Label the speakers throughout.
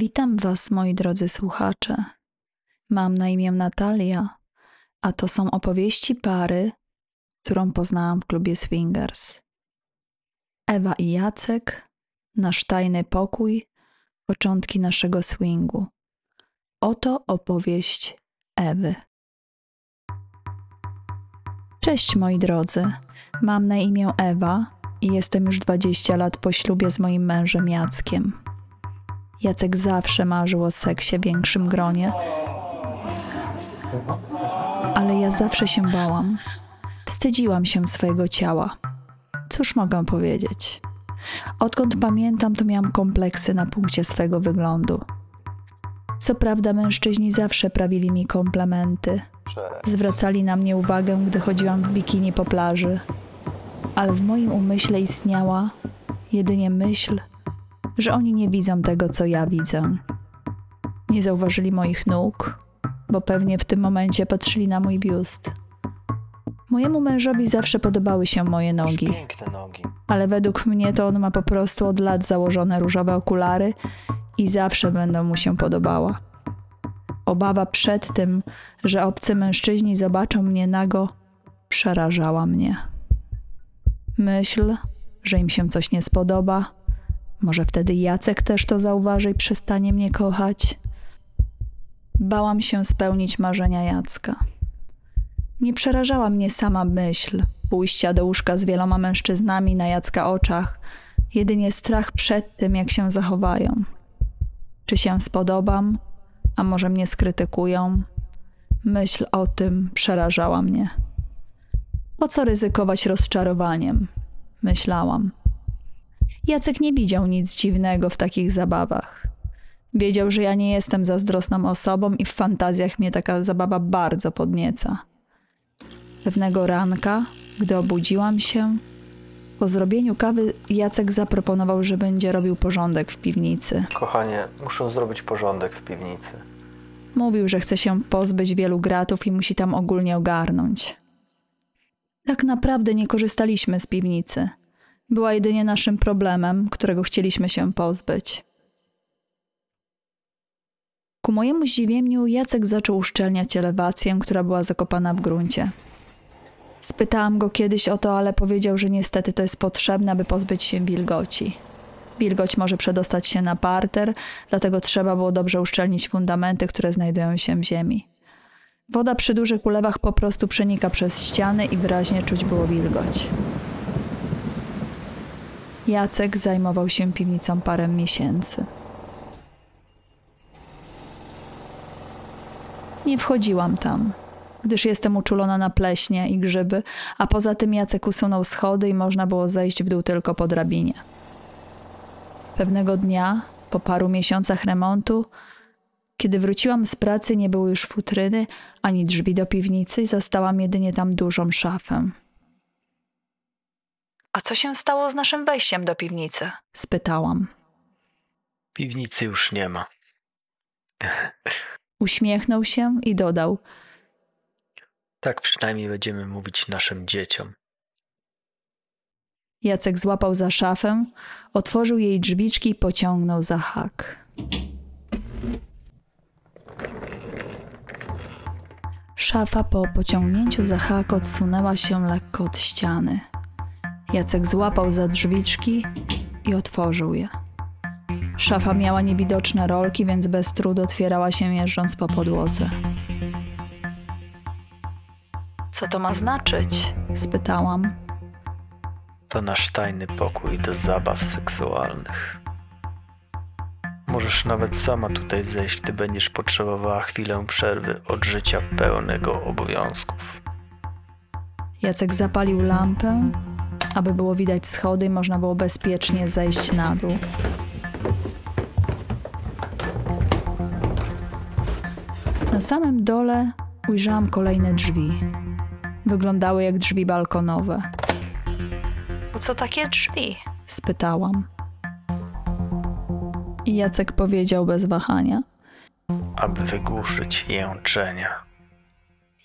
Speaker 1: Witam Was, moi drodzy słuchacze. Mam na imię Natalia, a to są opowieści pary, którą poznałam w klubie Swingers. Ewa i Jacek, nasz tajny pokój, początki naszego swingu. Oto opowieść Ewy. Cześć moi drodzy, mam na imię Ewa i jestem już 20 lat po ślubie z moim mężem Jackiem. Jacek zawsze marzył o seksie w większym gronie, ale ja zawsze się bałam. Wstydziłam się swojego ciała. Cóż mogę powiedzieć? Odkąd pamiętam, to miałam kompleksy na punkcie swego wyglądu. Co prawda, mężczyźni zawsze prawili mi komplementy. Zwracali na mnie uwagę, gdy chodziłam w bikini po plaży, ale w moim umyśle istniała jedynie myśl, że oni nie widzą tego, co ja widzę. Nie zauważyli moich nóg, bo pewnie w tym momencie patrzyli na mój biust. Mojemu mężowi zawsze podobały się moje nogi,
Speaker 2: Piękne nogi.
Speaker 1: ale według mnie to on ma po prostu od lat założone różowe okulary i zawsze będą mu się podobała. Obawa przed tym, że obcy mężczyźni zobaczą mnie nago, przerażała mnie. Myśl, że im się coś nie spodoba, może wtedy Jacek też to zauważy i przestanie mnie kochać. Bałam się spełnić marzenia Jacka. Nie przerażała mnie sama myśl pójścia do łóżka z wieloma mężczyznami na Jacka oczach, jedynie strach przed tym, jak się zachowają. Czy się spodobam, a może mnie skrytykują? Myśl o tym przerażała mnie. Po co ryzykować rozczarowaniem? Myślałam. Jacek nie widział nic dziwnego w takich zabawach. Wiedział, że ja nie jestem zazdrosną osobą i w fantazjach mnie taka zabawa bardzo podnieca. Pewnego ranka, gdy obudziłam się, po zrobieniu kawy Jacek zaproponował, że będzie robił porządek w piwnicy.
Speaker 2: Kochanie, muszę zrobić porządek w piwnicy.
Speaker 1: Mówił, że chce się pozbyć wielu gratów i musi tam ogólnie ogarnąć. Tak naprawdę nie korzystaliśmy z piwnicy. Była jedynie naszym problemem, którego chcieliśmy się pozbyć. Ku mojemu zdziwieniu Jacek zaczął uszczelniać elewację, która była zakopana w gruncie. Spytałam go kiedyś o to, ale powiedział, że niestety to jest potrzebne, aby pozbyć się wilgoci. Wilgoć może przedostać się na parter, dlatego trzeba było dobrze uszczelnić fundamenty, które znajdują się w ziemi. Woda przy dużych ulewach po prostu przenika przez ściany i wyraźnie czuć było wilgoć. Jacek zajmował się piwnicą parę miesięcy. Nie wchodziłam tam, gdyż jestem uczulona na pleśnie i grzyby, a poza tym Jacek usunął schody i można było zejść w dół tylko po drabinie. Pewnego dnia, po paru miesiącach remontu, kiedy wróciłam z pracy, nie było już futryny ani drzwi do piwnicy i zastałam jedynie tam dużą szafę. A co się stało z naszym wejściem do piwnicy? spytałam.
Speaker 2: Piwnicy już nie ma.
Speaker 1: Uśmiechnął się i dodał:
Speaker 2: Tak przynajmniej będziemy mówić naszym dzieciom.
Speaker 1: Jacek złapał za szafę, otworzył jej drzwiczki i pociągnął za hak. Szafa po pociągnięciu za hak odsunęła się lekko od ściany. Jacek złapał za drzwiczki i otworzył je. Szafa miała niewidoczne rolki, więc bez trudu otwierała się jeżdżąc po podłodze. Co to ma znaczyć? spytałam.
Speaker 2: To nasz tajny pokój do zabaw seksualnych. Możesz nawet sama tutaj zejść, gdy będziesz potrzebowała chwilę przerwy od życia pełnego obowiązków.
Speaker 1: Jacek zapalił lampę, aby było widać schody i można było bezpiecznie zejść na dół. Na samym dole ujrzałam kolejne drzwi. Wyglądały jak drzwi balkonowe. Po co takie drzwi? spytałam. I Jacek powiedział bez wahania:
Speaker 2: Aby wygłuszyć jęczenia.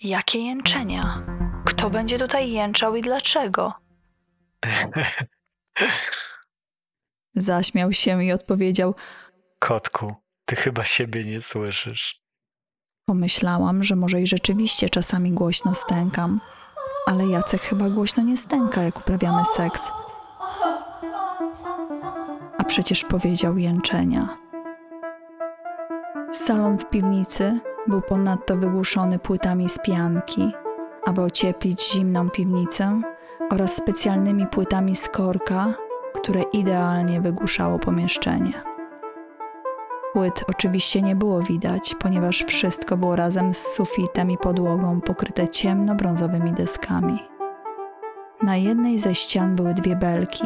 Speaker 1: Jakie jęczenia? Kto będzie tutaj jęczał i dlaczego? Zaśmiał się i odpowiedział:
Speaker 2: Kotku, Ty chyba siebie nie słyszysz.
Speaker 1: Pomyślałam, że może i rzeczywiście czasami głośno stękam, ale Jacek chyba głośno nie stęka, jak uprawiamy seks. A przecież powiedział jęczenia. Salon w piwnicy był ponadto wygłuszony płytami z pianki, aby ocieplić zimną piwnicę oraz specjalnymi płytami z korka, które idealnie wygłuszało pomieszczenie. Płyt oczywiście nie było widać, ponieważ wszystko było razem z sufitem i podłogą pokryte ciemno-brązowymi deskami. Na jednej ze ścian były dwie belki,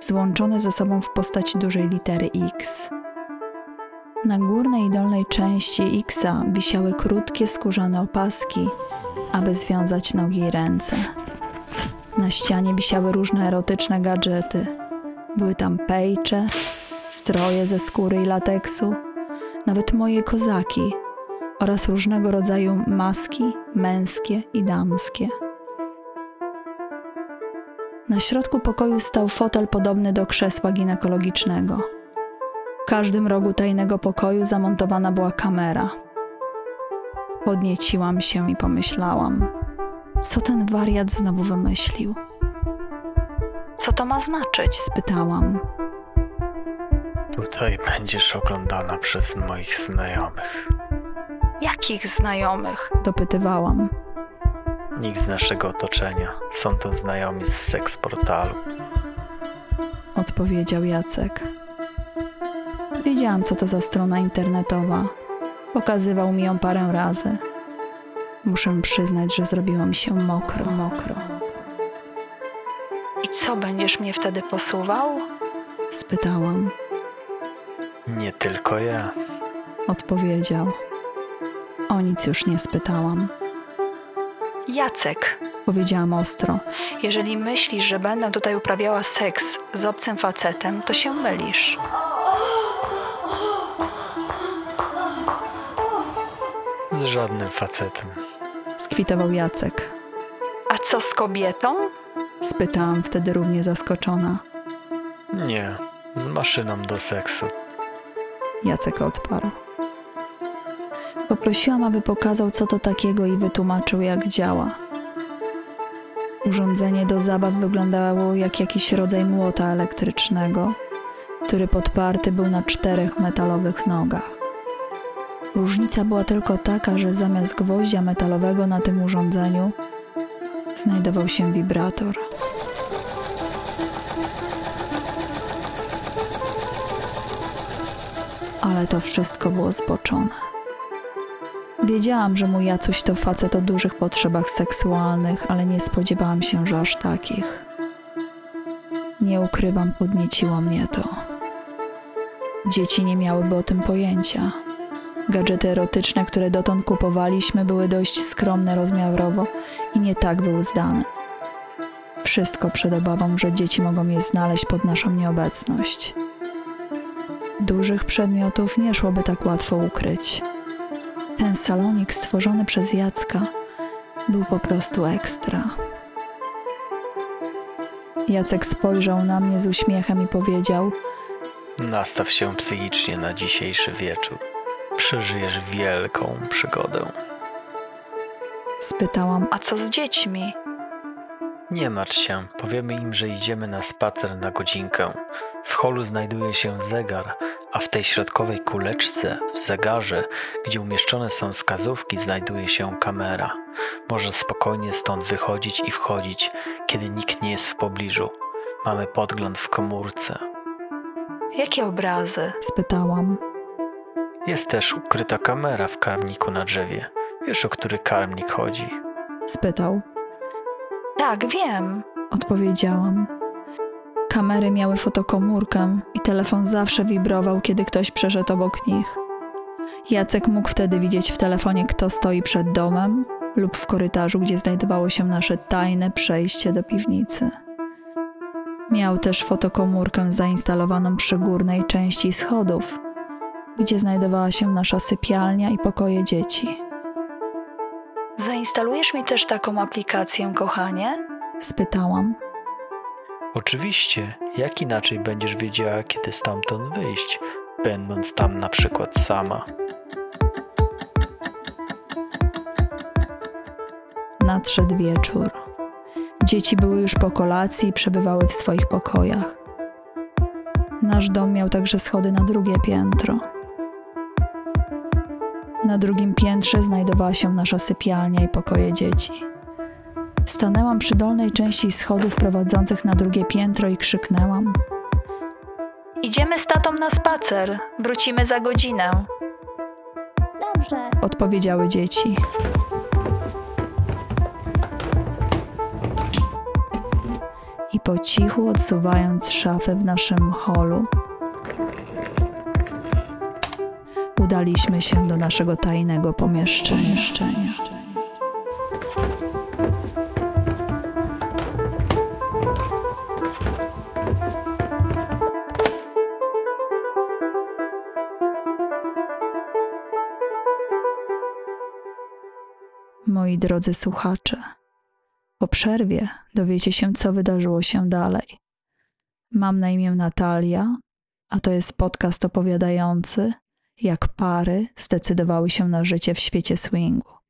Speaker 1: złączone ze sobą w postaci dużej litery X. Na górnej i dolnej części Xa wisiały krótkie skórzane opaski, aby związać nogi i ręce. Na ścianie wisiały różne erotyczne gadżety. Były tam pejcze, stroje ze skóry i lateksu, nawet moje kozaki oraz różnego rodzaju maski męskie i damskie. Na środku pokoju stał fotel podobny do krzesła ginekologicznego. W każdym rogu tajnego pokoju zamontowana była kamera. Podnieciłam się i pomyślałam, co ten wariat znowu wymyślił. Co to ma znaczyć? spytałam.
Speaker 2: Tutaj będziesz oglądana przez moich znajomych.
Speaker 1: Jakich znajomych? dopytywałam.
Speaker 2: Nikt z naszego otoczenia. Są to znajomi z seks portalu.
Speaker 1: Odpowiedział Jacek. Wiedziałam, co to za strona internetowa. Pokazywał mi ją parę razy. Muszę przyznać, że zrobiło mi się mokro, mokro. I co, będziesz mnie wtedy posuwał? Spytałam.
Speaker 2: Nie tylko ja.
Speaker 1: Odpowiedział. O nic już nie spytałam. Jacek, powiedziałam ostro, jeżeli myślisz, że będę tutaj uprawiała seks z obcym facetem, to się mylisz.
Speaker 2: Z żadnym facetem.
Speaker 1: Skwitował Jacek. A co z kobietą? Spytałam wtedy równie zaskoczona.
Speaker 2: Nie, z maszyną do seksu.
Speaker 1: Jacek odparł. Poprosiłam, aby pokazał, co to takiego i wytłumaczył, jak działa. Urządzenie do zabaw wyglądało jak jakiś rodzaj młota elektrycznego, który podparty był na czterech metalowych nogach. Różnica była tylko taka, że zamiast gwoździa metalowego na tym urządzeniu znajdował się wibrator. Ale to wszystko było zboczone. Wiedziałam, że mój Jacuś to facet o dużych potrzebach seksualnych, ale nie spodziewałam się, że aż takich. Nie ukrywam, podnieciło mnie to. Dzieci nie miałyby o tym pojęcia. Gadżety erotyczne, które dotąd kupowaliśmy, były dość skromne rozmiarowo i nie tak wyuzdane. Wszystko przed obawą, że dzieci mogą je znaleźć pod naszą nieobecność. Dużych przedmiotów nie szłoby tak łatwo ukryć. Ten salonik stworzony przez Jacka był po prostu ekstra. Jacek spojrzał na mnie z uśmiechem i powiedział:
Speaker 2: Nastaw się psychicznie na dzisiejszy wieczór. Przeżyjesz wielką przygodę.
Speaker 1: Spytałam: A co z dziećmi?
Speaker 2: Nie martw się, powiemy im, że idziemy na spacer na godzinkę. W holu znajduje się zegar, a w tej środkowej kuleczce, w zegarze, gdzie umieszczone są wskazówki, znajduje się kamera. Może spokojnie stąd wychodzić i wchodzić, kiedy nikt nie jest w pobliżu. Mamy podgląd w komórce.
Speaker 1: Jakie obrazy? spytałam.
Speaker 2: Jest też ukryta kamera w karmniku na drzewie. Wiesz, o który karmnik chodzi?
Speaker 1: spytał. Tak, wiem, odpowiedziałam. Kamery miały fotokomórkę i telefon zawsze wibrował, kiedy ktoś przeszedł obok nich. Jacek mógł wtedy widzieć w telefonie, kto stoi przed domem lub w korytarzu, gdzie znajdowało się nasze tajne przejście do piwnicy. Miał też fotokomórkę zainstalowaną przy górnej części schodów, gdzie znajdowała się nasza sypialnia i pokoje dzieci. Zainstalujesz mi też taką aplikację, kochanie? spytałam.
Speaker 2: Oczywiście, jak inaczej będziesz wiedziała, kiedy stamtąd wyjść? będąc tam na przykład sama.
Speaker 1: Nadszedł wieczór. Dzieci były już po kolacji i przebywały w swoich pokojach. Nasz dom miał także schody na drugie piętro. Na drugim piętrze znajdowała się nasza sypialnia i pokoje dzieci. Stanęłam przy dolnej części schodów prowadzących na drugie piętro i krzyknęłam: Idziemy z tatą na spacer, wrócimy za godzinę.
Speaker 3: Dobrze.
Speaker 1: Odpowiedziały dzieci. I po cichu odsuwając szafę w naszym holu, udaliśmy się do naszego tajnego pomieszczenia. Moi drodzy słuchacze, po przerwie dowiecie się, co wydarzyło się dalej. Mam na imię Natalia, a to jest podcast opowiadający, jak pary zdecydowały się na życie w świecie swingu.